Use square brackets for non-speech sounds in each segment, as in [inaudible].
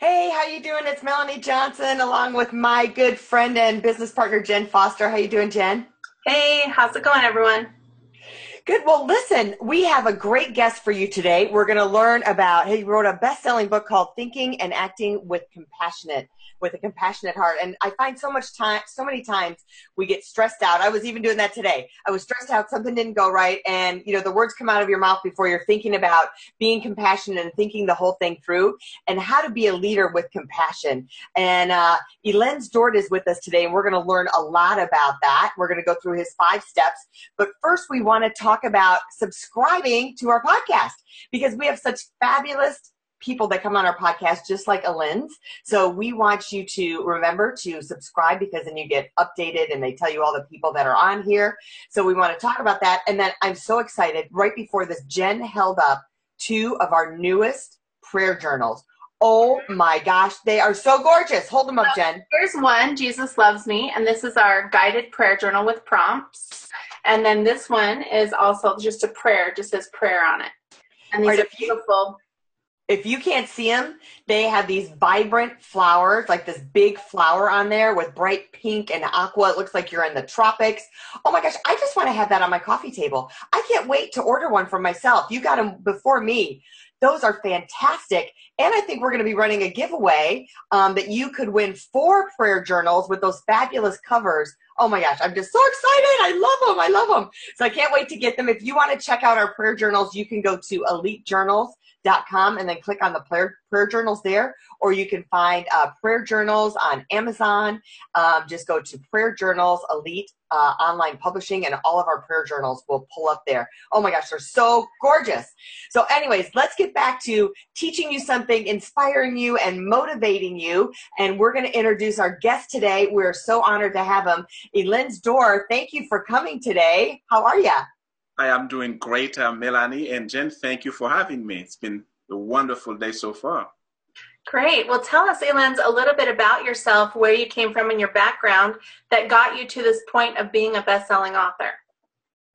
Hey, how you doing? It's Melanie Johnson along with my good friend and business partner Jen Foster. How you doing, Jen? Hey, how's it going, everyone? Good. Well, listen, we have a great guest for you today. We're going to learn about, he wrote a best selling book called Thinking and Acting with Compassionate with a compassionate heart. And I find so much time, so many times we get stressed out. I was even doing that today. I was stressed out. Something didn't go right. And, you know, the words come out of your mouth before you're thinking about being compassionate and thinking the whole thing through and how to be a leader with compassion. And, uh, Illens Dort is with us today and we're going to learn a lot about that. We're going to go through his five steps. But first we want to talk about subscribing to our podcast because we have such fabulous people that come on our podcast just like Illens. So we want you to remember to subscribe because then you get updated and they tell you all the people that are on here. So we want to talk about that. And then I'm so excited. Right before this, Jen held up two of our newest prayer journals. Oh my gosh, they are so gorgeous. Hold them up, Jen. Here's one, Jesus Loves Me, and this is our guided prayer journal with prompts. And then this one is also just a prayer, just says prayer on it. And these right, are beautiful if you can't see them, they have these vibrant flowers, like this big flower on there with bright pink and aqua. It looks like you're in the tropics. Oh my gosh, I just want to have that on my coffee table. I can't wait to order one for myself. You got them before me. Those are fantastic. And I think we're going to be running a giveaway um, that you could win four prayer journals with those fabulous covers. Oh my gosh, I'm just so excited. I love them. I love them. So I can't wait to get them. If you want to check out our prayer journals, you can go to Elite Journals com and then click on the prayer, prayer journals there, or you can find uh, prayer journals on Amazon. Um, just go to prayer journals elite uh, online publishing and all of our prayer journals will pull up there. Oh my gosh, they're so gorgeous. So anyways, let's get back to teaching you something, inspiring you and motivating you. And we're going to introduce our guest today. We're so honored to have him. Illens Dort, thank you for coming today. How are you? I am doing great, uh, Melanie. And Jen, thank you for having me. It's been a wonderful day so far. Great. Well, tell us, Illens, a little bit about yourself, where you came from and your background that got you to this point of being a best selling author.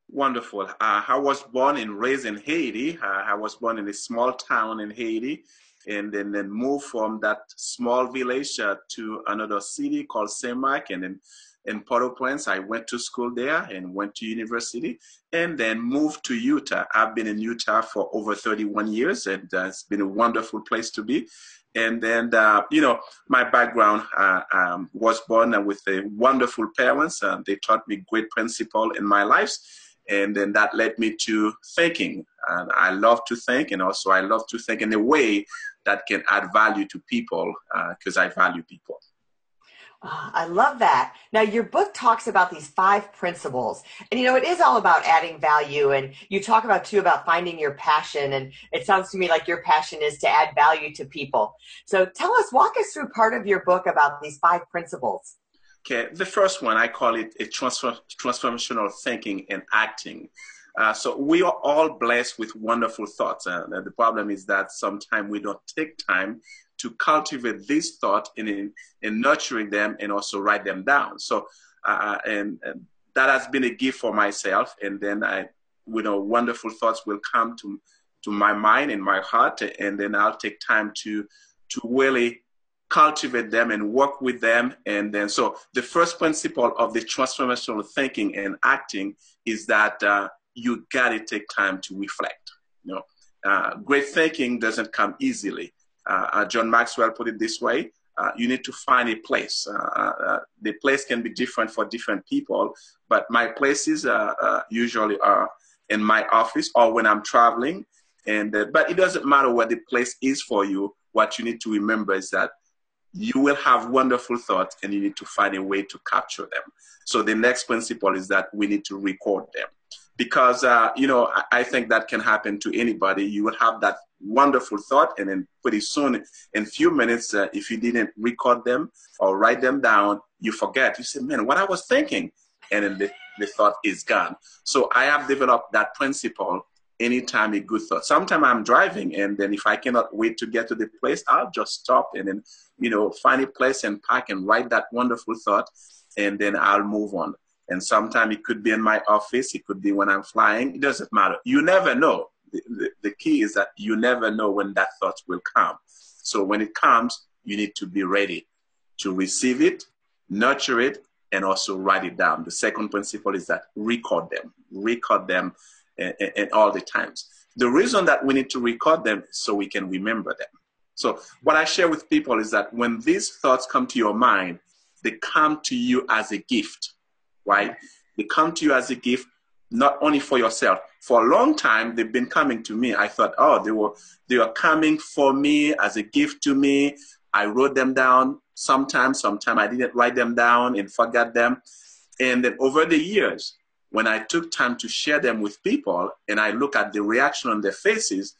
Wonderful. Uh, I was born and raised in Haiti. Uh, I was born in a small town in Haiti and then, then moved from that small village uh, to another city called Saint-Marc and then in Port-au-Prince. I went to school there and went to university and then moved to Utah. I've been in Utah for over 31 years and uh, it's been a wonderful place to be. And then, uh, you know, my background uh, um, was born with a wonderful parents. Uh, they taught me great principle in my life. And then that led me to thinking. And I love to think, and also I love to think in a way that can add value to people because uh, I value people. Oh, I love that. Now, your book talks about these five principles. And, you know, it is all about adding value. And you talk about, too, about finding your passion. And it sounds to me like your passion is to add value to people. So tell us, walk us through part of your book about these five principles. Okay. The first one, I call it a transfer, transformational thinking and acting. Uh, so we are all blessed with wonderful thoughts. Uh, the problem is that sometimes we don't take time to cultivate this thought in, in, in nurturing them and also write them down. So, uh, and, and, that has been a gift for myself. And then I, you know, wonderful thoughts will come to, to my mind and my heart. And then I'll take time to, to really cultivate them and work with them. And then, so the first principle of the transformational thinking and acting is that uh, you got to take time to reflect. You know, uh, great thinking doesn't come easily. Uh, uh, John Maxwell put it this way uh, you need to find a place. the place can be different for different people, but my places usually are in my office or when I'm traveling. And but it doesn't matter what the place is for you. What you need to remember is that you will have wonderful thoughts and you need to find a way to capture them. So the next principle is that we need to record them. Because uh, you know I, I, think that can happen to anybody. You will have that wonderful thought, and then pretty soon, in few minutes, uh, if you didn't record them or write them down, you forget. You say, "Man, what I was thinking," and then the, the thought is gone. So I have developed that principle. Anytime a good thought. Sometimes I'm driving, and then if I cannot wait to get to the place, I'll just stop and then you know find a place and park and write that wonderful thought, and then I'll move on and sometimes it could be in my office, it could be when I'm flying. It doesn't matter. You never know. The, the, the key is that you never know when that thought will come. So when it comes, you need to be ready to receive it, nurture it, and also write it down. The second principle is that record them, record them and, and all the times. The reason that we need to record them so we can remember them. So what I share with people is that when these thoughts come to your mind, they come to you as a gift right? They come to you as a gift, not only for yourself. For a long time, they've been coming to me. I thought, oh, they were they were coming for me as a gift to me. I wrote them down. Sometimes, sometimes I didn't write them down and forgot them. And then over the years, when I took time to share them with people and I look at the reaction on their faces,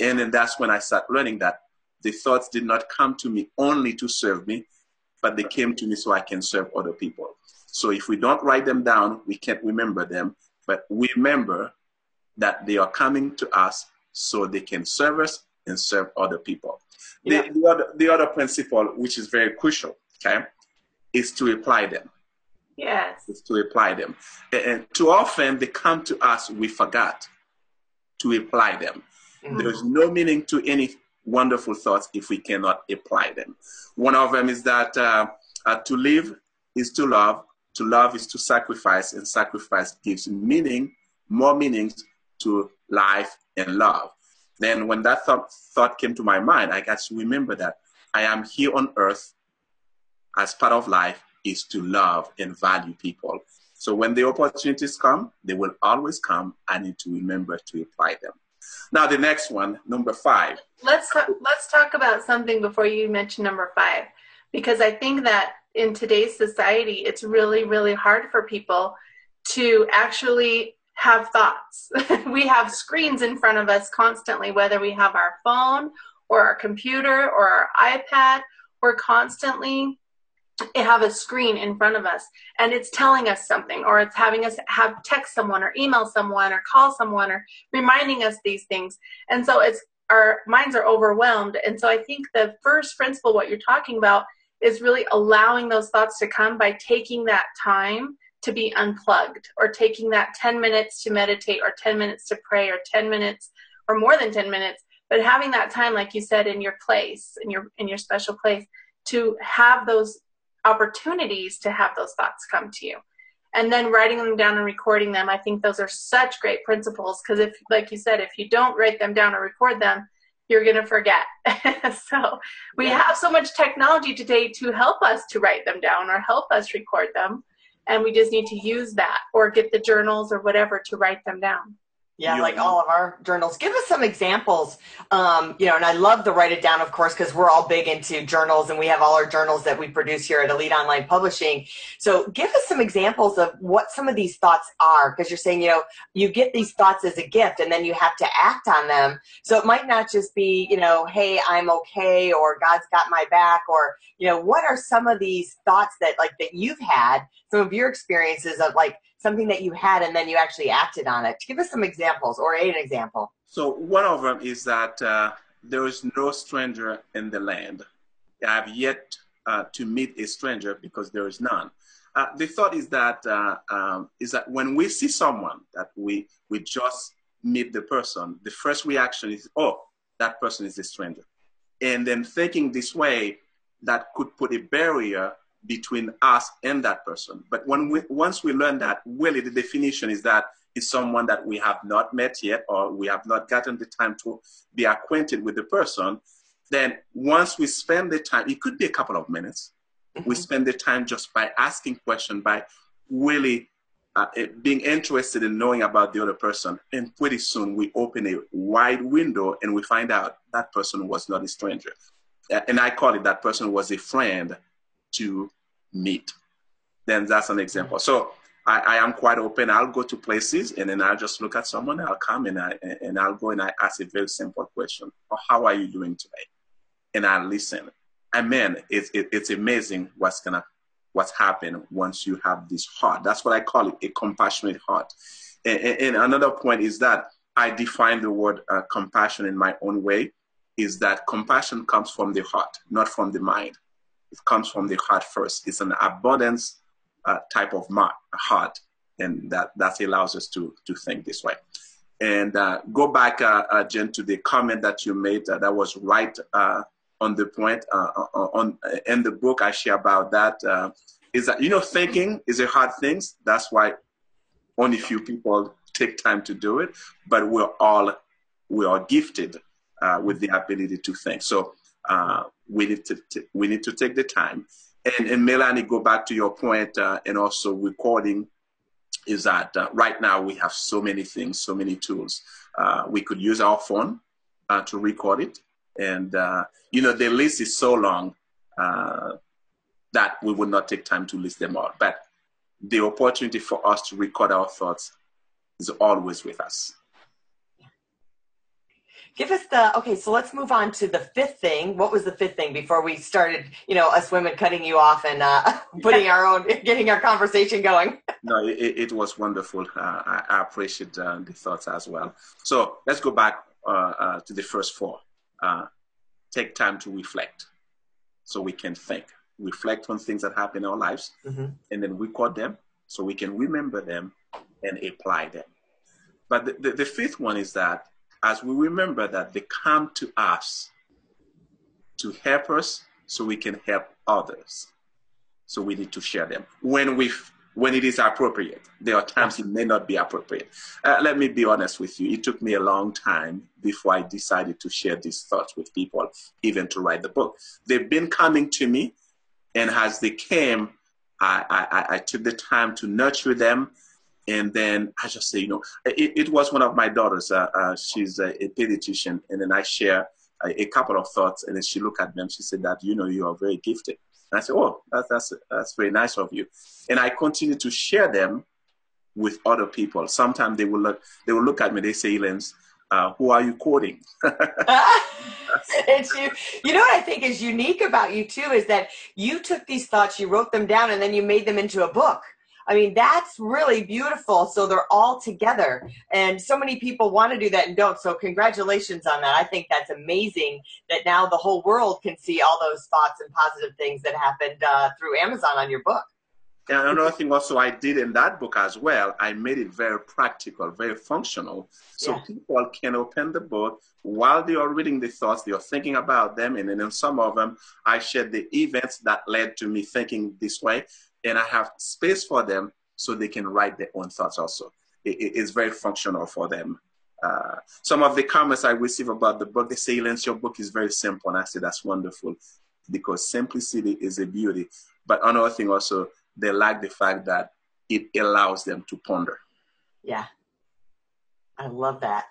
and then that's when I start learning that the thoughts did not come to me only to serve me, but they came to me so I can serve other people. So if we don't write them down, we can't remember them. But we remember that they are coming to us so they can serve us and serve other people. Yeah. The, the, other, the other principle, which is very crucial, okay, is to apply them. Yes. Is to apply them. And too often they come to us, we forgot to apply them. Mm-hmm. There's no meaning to any wonderful thoughts if we cannot apply them. One of them is that uh, uh, to live is to love, to love is to sacrifice, and sacrifice gives meaning, more meanings to life and love. Then, when that thought, thought came to my mind, I got to remember that I am here on earth as part of life is to love and value people. So when the opportunities come, they will always come. I need to remember to apply them. Now the next one, number five. Let's let's talk about something before you mention number five, because I think that in today's society, it's really, really hard for people to actually have thoughts. [laughs] we have screens in front of us constantly, whether we have our phone or our computer or our iPad, we're constantly eh, have a screen in front of us and it's telling us something or it's having us have text someone or email someone or call someone or reminding us these things and so it's our minds are overwhelmed and so i think the first principle what you're talking about is really allowing those thoughts to come by taking that time to be unplugged or taking that 10 minutes to meditate or 10 minutes to pray or 10 minutes or more than 10 minutes but having that time like you said in your place in your in your special place to have those opportunities to have those thoughts come to you. And then writing them down and recording them i think those are such great principles because if like you said if you don't write them down or record them you're going to forget. [laughs] so we yeah. have so much technology today to help us to write them down or help us record them. And we just need to use that or get the journals or whatever to write them down. Yeah, like all of our journals. Give us some examples. Um, you know, and I love the write it down, of course, because we're all big into journals and we have all our journals that we produce here at Elite Online Publishing. So give us some examples of what some of these thoughts are, because you're saying, you know, you get these thoughts as a gift and then you have to act on them. So it might not just be, you know, hey, I'm okay, or God's got my back, or, you know, what are some of these thoughts that like that you've had, some of your experiences of like, something that you had and then you actually acted on it. Give us some examples or an example. So one of them is that uh, there is no stranger in the land. I have yet uh, to meet a stranger because there is none. Uh, the thought is that uh, um, is that when we see someone that we we just meet the person, the first reaction is, "Oh, that person is a stranger," and then thinking this way, that could put a barrier between us and that person. But when we, once we learn that, really the definition is that it's someone that we have not met yet or we have not gotten the time to be acquainted with the person, then once we spend the time, it could be a couple of minutes, mm-hmm. we spend the time just by asking questions, by really uh, being interested in knowing about the other person. And pretty soon we open a wide window and we find out that person was not a stranger. And I call it that person was a friend to meet. Then that's an example. So I, I, am quite open. I'll go to places and then I'll just look at someone. I'll come and I and I'll go and I ask a very simple question: oh, "How are you doing today?" And I listen. And man, it's it, it's amazing what's gonna what's happened once you have this heart. That's what I call it, a compassionate heart. And, and another point is that I define the word uh, compassion in my own way. Is that compassion comes from the heart, not from the mind. It comes from the heart first. It's an abundance uh, type of heart, and that that allows us to to think this way. And uh, go back, uh, uh Jen, to the comment that you made. Uh, that was right uh, on the point. on in the book, I share about that. Is that you know thinking is a hard thing. That's why only few people take time to do it. But we're all we are gifted with the ability to think. So we need to, we need to take the time and, and Melanie, go back to your point, uh, and also recording is that uh, right now we have so many things, so many tools. Uh, we could use our phone uh, to record it, and uh, you know the list is so long uh, that we would not take time to list them all. But the opportunity for us to record our thoughts is always with us give us the okay so let's move on to the fifth thing. What was the fifth thing before we started you know us women cutting you off and uh, [laughs] putting our own getting our conversation going? [laughs] No it, it was wonderful. Uh, I, I, appreciate uh, the thoughts as well. So let's go back uh, uh, to the first four. Uh, take time to reflect so we can think. Reflect on things that happen in our lives mm-hmm. and then record them so we can remember them and apply them. But the, the, the fifth one is that as we remember that they come to us to help us so we can help others. So we need to share them when we when it is appropriate. There are times it may not be appropriate. Uh, let me be honest with you. It took me a long time before I decided to share these thoughts with people, even to write the book. They've been coming to me, and as they came, I, I, I took the time to nurture them and then I just say, you know, it, it was one of my daughters. Uh, uh, she's a, a, pediatrician, and then I share a, a, couple of thoughts, and then she looked at me and she said that, you know, you are very gifted. And I said, oh, that's that's very nice of you. And I continue to share them with other people. Sometimes they will look they will look at me. They say, Illens, uh, who are you quoting? [laughs] [laughs] it's you. You know what I think is unique about you too is that you took these thoughts, you wrote them down, and then you made them into a book. I mean, that's really beautiful. So they're all together. And so many people want to do that and don't. So congratulations on that. I think that's amazing that now the whole world can see all those thoughts and positive things that happened uh, through Amazon on your book. And another thing also I did in that book as well, I made it very practical, very functional. So yeah. people can open the book while they are reading the thoughts, they are thinking about them. And then in some of them, I shared the events that led to me thinking this way and I have space for them so they can write their own thoughts also. It, it's very functional for them. Uh, some of the comments I receive about the book, they say, Lance, your book is very simple. And I say, that's wonderful because simplicity is a beauty. But another thing also, they like the fact that it allows them to ponder. Yeah. I love that.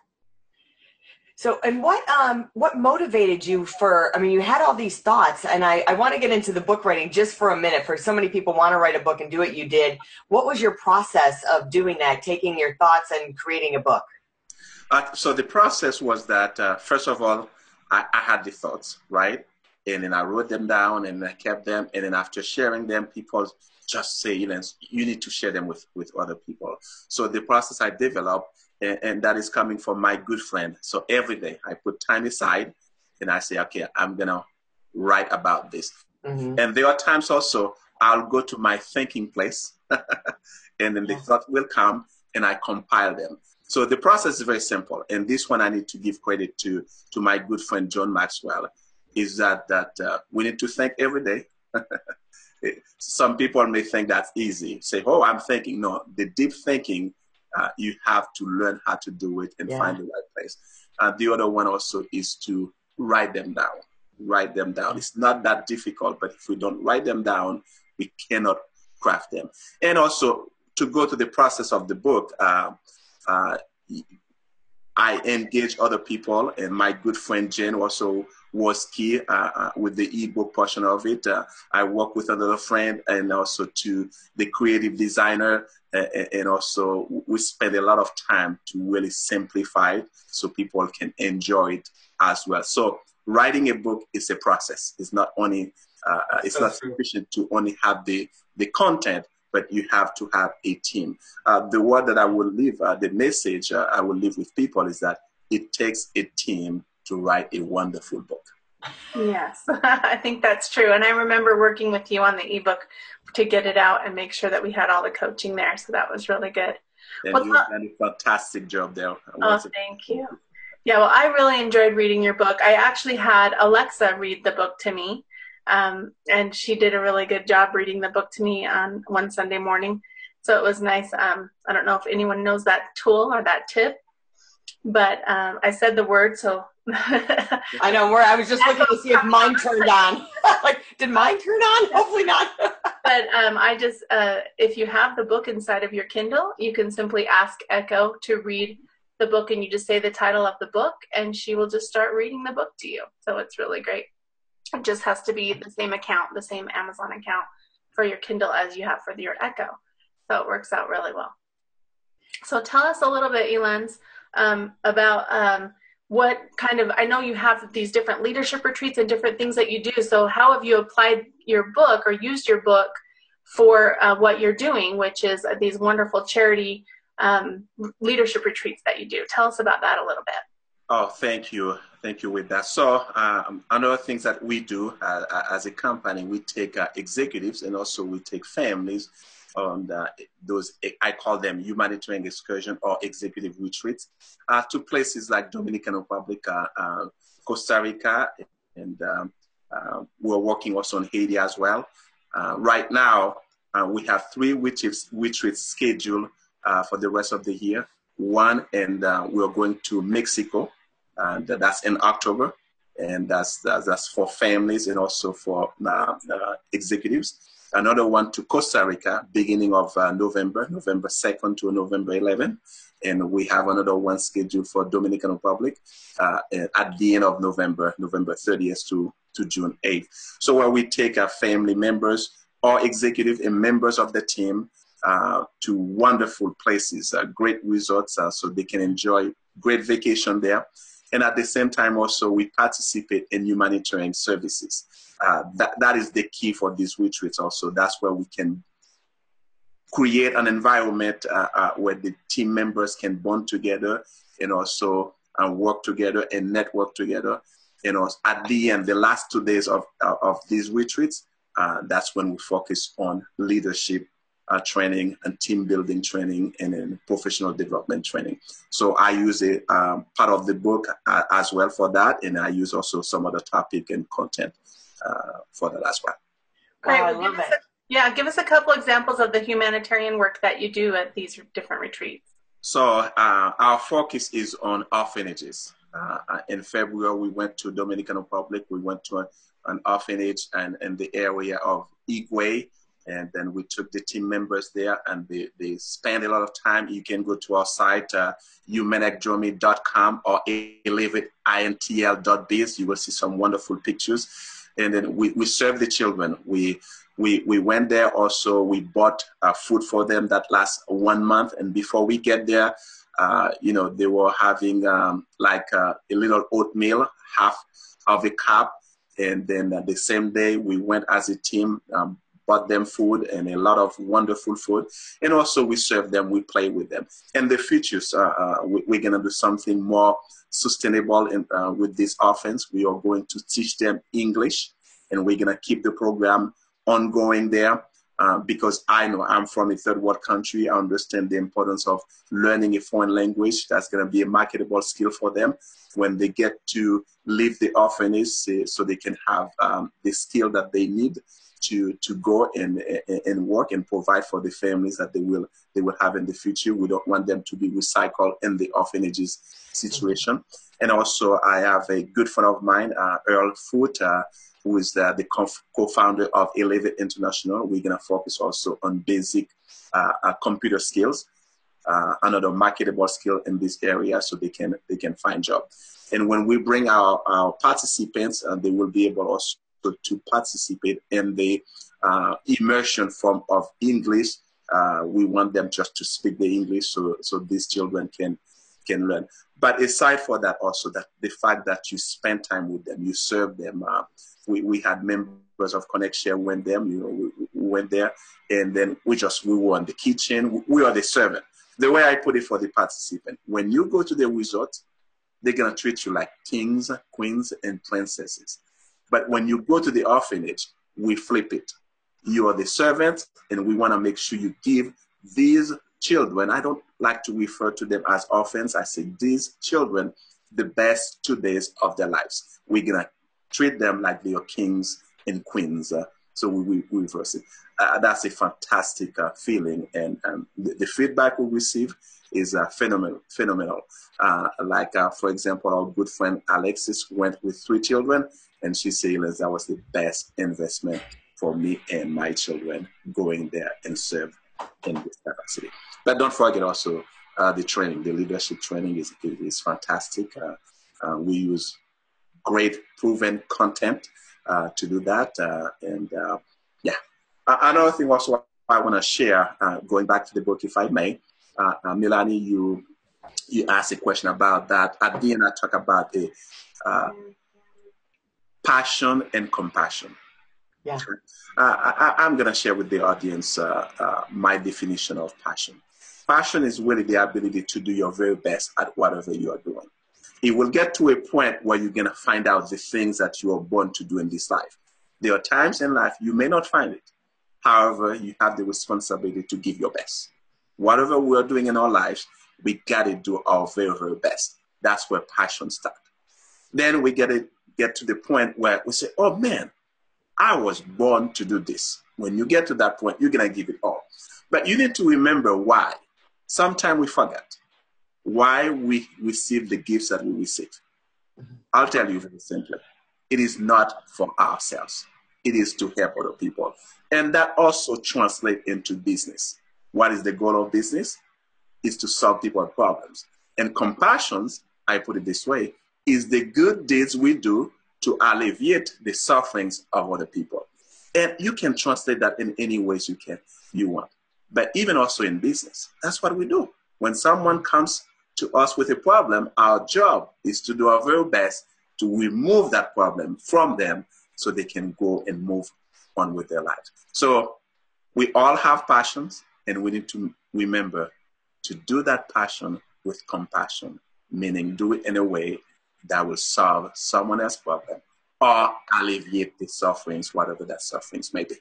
So, and what um what motivated you for? I mean, you had all these thoughts, and I I want to get into the book writing just for a minute. For so many people want to write a book and do what you did. What was your process of doing that? Taking your thoughts and creating a book. Uh, so the process was that uh, first of all, I, I had the thoughts right, and then I wrote them down and I kept them, and then after sharing them, people just say, you know, you need to share them with with other people. So the process I developed and, and that is coming from my good friend. So every day I put time aside and I say, okay, I'm gonna write about this. Mm-hmm. And there are times also I'll go to my thinking place [laughs] and then the thought will come and I compile them. So the process is very simple. And this one I need to give credit to to my good friend John Maxwell is that that uh, we need to think every day. [laughs] Some people may think that's easy. Say, "Oh, I'm thinking." No, the deep thinking uh, you have to learn how to do it and yeah. find the right place. Uh, the other one also is to write them down. Write them down. It's not that difficult, but if we don't write them down, we cannot craft them. And also to go to the process of the book, uh, uh I engage other people, and my good friend Jen also was key uh, uh, with the ebook portion of it. Uh, I work with another friend and also to the creative designer, uh, and also we spend a lot of time to really simplify it so people can enjoy it as well. So writing a book is a process. It's not only uh, uh, it's not sufficient to only have the the content, but you have to have a team. Uh, the word that I will leave, uh, the message uh, I will leave with people is that it takes a team to write a wonderful book. Yes, [laughs] I think that's true. And I remember working with you on the ebook to get it out and make sure that we had all the coaching there. So that was really good. And well, you've done a fantastic job there. Oh, thank you. Yeah, well, I really enjoyed reading your book. I actually had Alexa read the book to me, um, and she did a really good job reading the book to me on one Sunday morning. So it was nice. Um, I don't know if anyone knows that tool or that tip, but um, I said the word, so [laughs] I know. Where I was just looking to see if mine turned on. [laughs] like, did mine turn on? Hopefully not. [laughs] but um, I just, uh, if you have the book inside of your Kindle, you can simply ask Echo to read the book, and you just say the title of the book, and she will just start reading the book to you. So it's really great. It just has to be the same account, the same Amazon account for your Kindle as you have for your Echo. So it works out really well. So tell us a little bit, Illens, um, about um, what kind of i know you have these different leadership retreats and different things that you do so how have you applied your book or used your book for uh, what you're doing which is these wonderful charity um, leadership retreats that you do tell us about that a little bit oh thank you thank you with that so um, another things that we do uh, as a company we take uh, executives and also we take families on the, those, I call them humanitarian excursion or executive retreats uh, to places like Dominican Republic, uh, uh, Costa Rica, and um, uh, we're working also on Haiti as well. Uh, right now, uh, we have three retreats, retreats scheduled for the rest of the year. One, and we're going to Mexico, and that's in October and that's, that's, that's for families and also for uh, uh, executives another one to Costa Rica, beginning of uh, November, November 2nd to November 11th. And we have another one scheduled for Dominican Republic uh, at the end of November, November 30th to, to June 8th. So where we take our family members or executive and members of the team uh, to wonderful places, uh, great resorts, uh, so they can enjoy great vacation there. And at the same time, also, we participate in humanitarian services. Uh, that, that is the key for these retreats also. That's where we can create an environment uh, where the team members can bond together and also work together and network together. You know, at the end, the last two days of, of these retreats, that's when we focus on leadership uh, training and team building training and then professional development training. So I use a um, part of the book uh, as well for that, and I use also some other topic and content uh, for that as well. Great, oh, I love it. A, yeah, give us a couple examples of the humanitarian work that you do at these different retreats. So uh, our focus is on orphanages. Uh, in February, we went to Dominican Republic. We went to a, an orphanage and in the area of Higüey and then we took the team members there and they, they spend a lot of time. You can go to our site, uh, humanekdromi.com or elevateintl.biz. You will see some wonderful pictures. And then we, we serve the children. We, we, we went there also, we bought uh, food for them that lasts one month. And before we get there, uh, you know, they were having um, like uh, a little oatmeal, half of a cup. And then uh, the same day, we went as a team, um, bought them food and a lot of wonderful food. And also we serve them, we play with them. And the futures, uh, uh, we, are going to do something more sustainable in, uh, with this offense. We are going to teach them English and we're going to keep the program ongoing there. Uh, because I know I'm from a third world country. I understand the importance of learning a foreign language. That's going to be a marketable skill for them when they get to leave the orphanage so they can have um, the skill that they need to to go and and work and provide for the families that they will they will have in the future. We don't want them to be recycled in the orphanages situation. And also, I have a good friend of mine, uh, Earl Foot, uh, who is the, the co-founder of Elevate International. We're gonna focus also on basic uh, uh computer skills. uh, another marketable skill in this area so they can they can find job. And when we bring our, our participants, uh, they will be able also to participate in the uh, immersion form of English. Uh, we want them just to speak the English so, so these children can can learn. But aside for that, also that the fact that you spend time with them, you serve them. Uh, we, we had members of ConnectShare went them, you know, we, we, went there, and then we just we were in the kitchen. We are the servant. The way I put it for the participant, when you go to the resort, they're gonna treat you like kings, queens, and princesses. But when you go to the orphanage, we flip it. You are the servant, and we want to make sure you give these children, I don't like to refer to them as orphans. I say these children the best two days of their lives. We're going to treat them like they are kings and queens. Uh, so we, we, reverse it. Uh, that's a fantastic uh, feeling. And um, the, the, feedback we receive is uh, phenomenal. phenomenal. Uh, like, uh, for example, our good friend Alexis went with three children, and she said that was the best investment for me and my children going there and serve in this capacity. But don't forget also uh, the training. The leadership training is is fantastic. Uh, uh, we use great proven content to do that. And yeah, another thing also I want to share, going back to the book, if I may, Melanie, you you asked a question about that. At the end, I talk about a passion and compassion. Yeah. Uh, I, am going to share with the audience uh, uh, my definition of passion. Passion is really the ability to do your very best at whatever you are doing. It will get to a point where you're going to find out the things that you are born to do in this life. There are times in life you may not find it. However, you have the responsibility to give your best. Whatever we're doing in our lives, we got to do our very, very best. That's where passion starts. Then we get it, get to the point where we say, oh man, I was born to do this. When you get to that point, you're going to give it all. But you need to remember why. Sometimes we forget why we receive the gifts that we receive. Mm-hmm. I'll tell you very simply it is not for ourselves, it is to help other people. And that also translates into business. What is the goal of business? Is to solve people's problems. And compassion, I put it this way, is the good deeds we do to alleviate the sufferings of other people. And you can translate that in any ways you can you want. But even also in business, that's what we do. When someone comes to us with a problem, our job is to do our very best to remove that problem from them so they can go and move on with their lives. So we all have passions, and we need to remember to do that passion with compassion, meaning do it in a way that will solve someone else's problem or alleviate the sufferings, whatever that sufferings may be.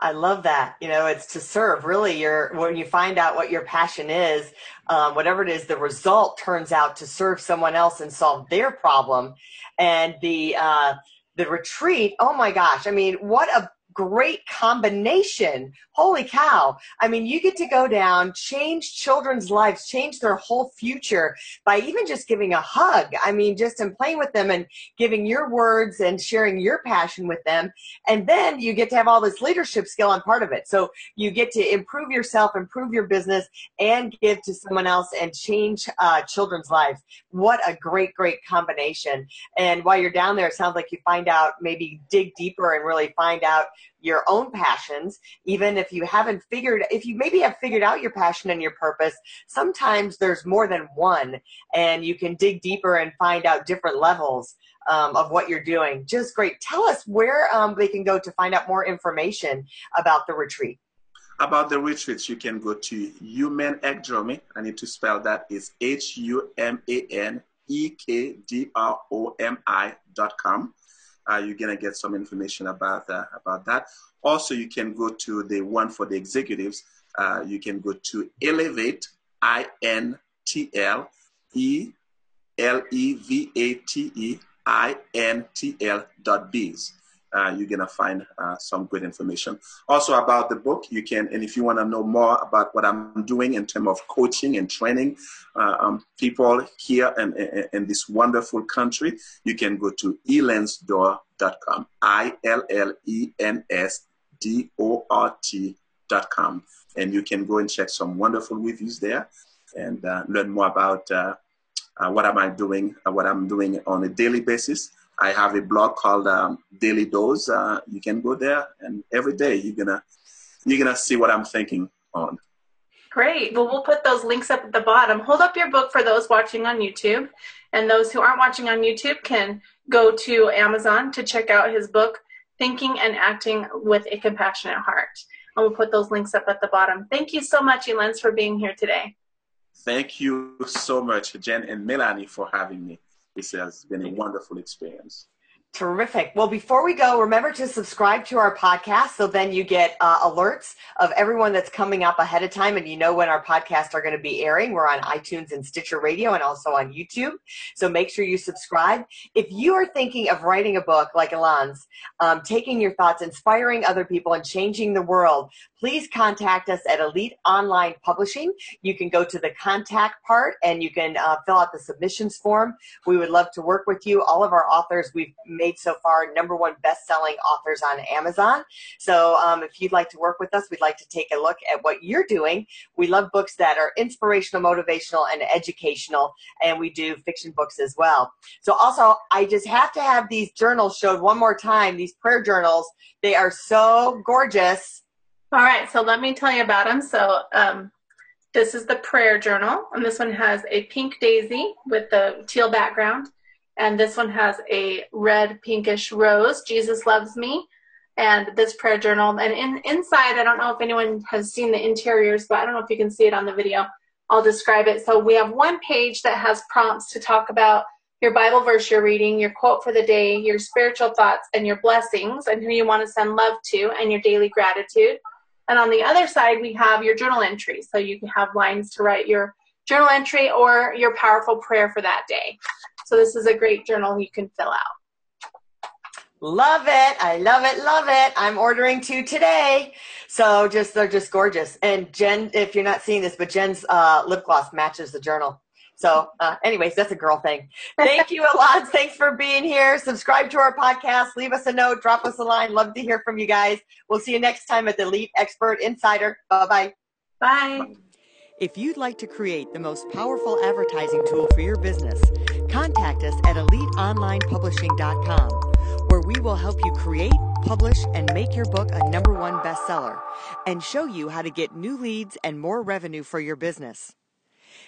I love that. You know, it's to serve. Really, your when you find out what your passion is, um, whatever it is, the result turns out to serve someone else and solve their problem. And the uh, the retreat. Oh my gosh! I mean, what a great combination. Holy cow. I mean, you get to go down, change children's lives, change their whole future by even just giving a hug. I mean, just in playing with them and giving your words and sharing your passion with them. And then you get to have all this leadership skill on part of it. So you get to improve yourself, improve your business, and give to someone else and change uh, children's lives. What a great, great combination. And while you're down there, it sounds like you find out, maybe dig deeper and really find out your own passions, even if you haven't figured, if you maybe have figured out your passion and your purpose, sometimes there's more than one and you can dig deeper and find out different levels um, of what you're doing. Just great. Tell us where um, they can go to find out more information about the retreat. About the retreats, you can go to Human Ekdromi. I need to spell that. It's H U M A N E K D R O M I dot com uh, you're gonna get some information about uh, about that. Also, you can go to the one for the executives. Uh, you can go to Elevate I N T L E L E V A T E I N T L dot biz uh, you're gonna find uh, some good information. Also about the book, you can, and if you want to know more about what I'm doing in terms of coaching and training uh, um, people here in, in, this wonderful country, you can go to illensdort.com, I L L E N S D O R T.com. and you can go and check some wonderful reviews there and uh, learn more about uh, uh, what am I doing, what I'm doing on a daily basis. I have a blog called um, Daily Dose. Uh, you can go there, and every day you're gonna you're gonna see what I'm thinking on. Great. Well, we'll put those links up at the bottom. Hold up your book for those watching on YouTube, and those who aren't watching on YouTube can go to Amazon to check out his book, Thinking and Acting with a Compassionate Heart. And we'll put those links up at the bottom. Thank you so much, Illens, for being here today. Thank you so much, Jen and Melanie, for having me. This has been a wonderful experience. Terrific. Well, before we go, remember to subscribe to our podcast so then you get uh, alerts of everyone that's coming up ahead of time and you know when our podcasts are going to be airing. We're on iTunes and Stitcher Radio and also on YouTube. So make sure you subscribe. If you are thinking of writing a book like Illens, um, taking your thoughts, inspiring other people, and changing the world, please contact us at Elite Online Publishing. You can go to the contact part and you can uh, fill out the submissions form. We would love to work with you. All of our authors we've made so far number one best-selling authors on Amazon. So um, if you'd like to work with us, we'd like to take a look at what you're doing. We love books that are inspirational, motivational, and educational, and we do fiction books as well. So also, I just have to have these journals showed one more time. These prayer journals, they are so gorgeous all right, so let me tell you about them. So um, this is the prayer journal, and this one has a pink daisy with the teal background, and this one has a red pinkish rose. Jesus loves me, and this prayer journal. And in inside, I don't know if anyone has seen the interiors, but I don't know if you can see it on the video. I'll describe it. So we have one page that has prompts to talk about your Bible verse you're reading, your quote for the day, your spiritual thoughts, and your blessings, and who you want to send love to, and your daily gratitude. And on the other side, we have your journal entry. So you can have lines to write your journal entry or your powerful prayer for that day. So this is a great journal you can fill out. Love it. I love it. Love it. I'm ordering two today. So just, they're just gorgeous. And Jen, if you're not seeing this, but Jen's uh, lip gloss matches the journal. So, uh, anyways, that's a girl thing. Thank you, Illens. Thanks for being here. Subscribe to our podcast. Leave us a note. Drop us a line. Love to hear from you guys. We'll see you next time at the Elite Expert Insider. Bye-bye. Bye. If you'd like to create the most powerful advertising tool for your business, contact us at eliteonlinepublishing.com, where we will help you create, publish, and make your book a number one bestseller and show you how to get new leads and more revenue for your business.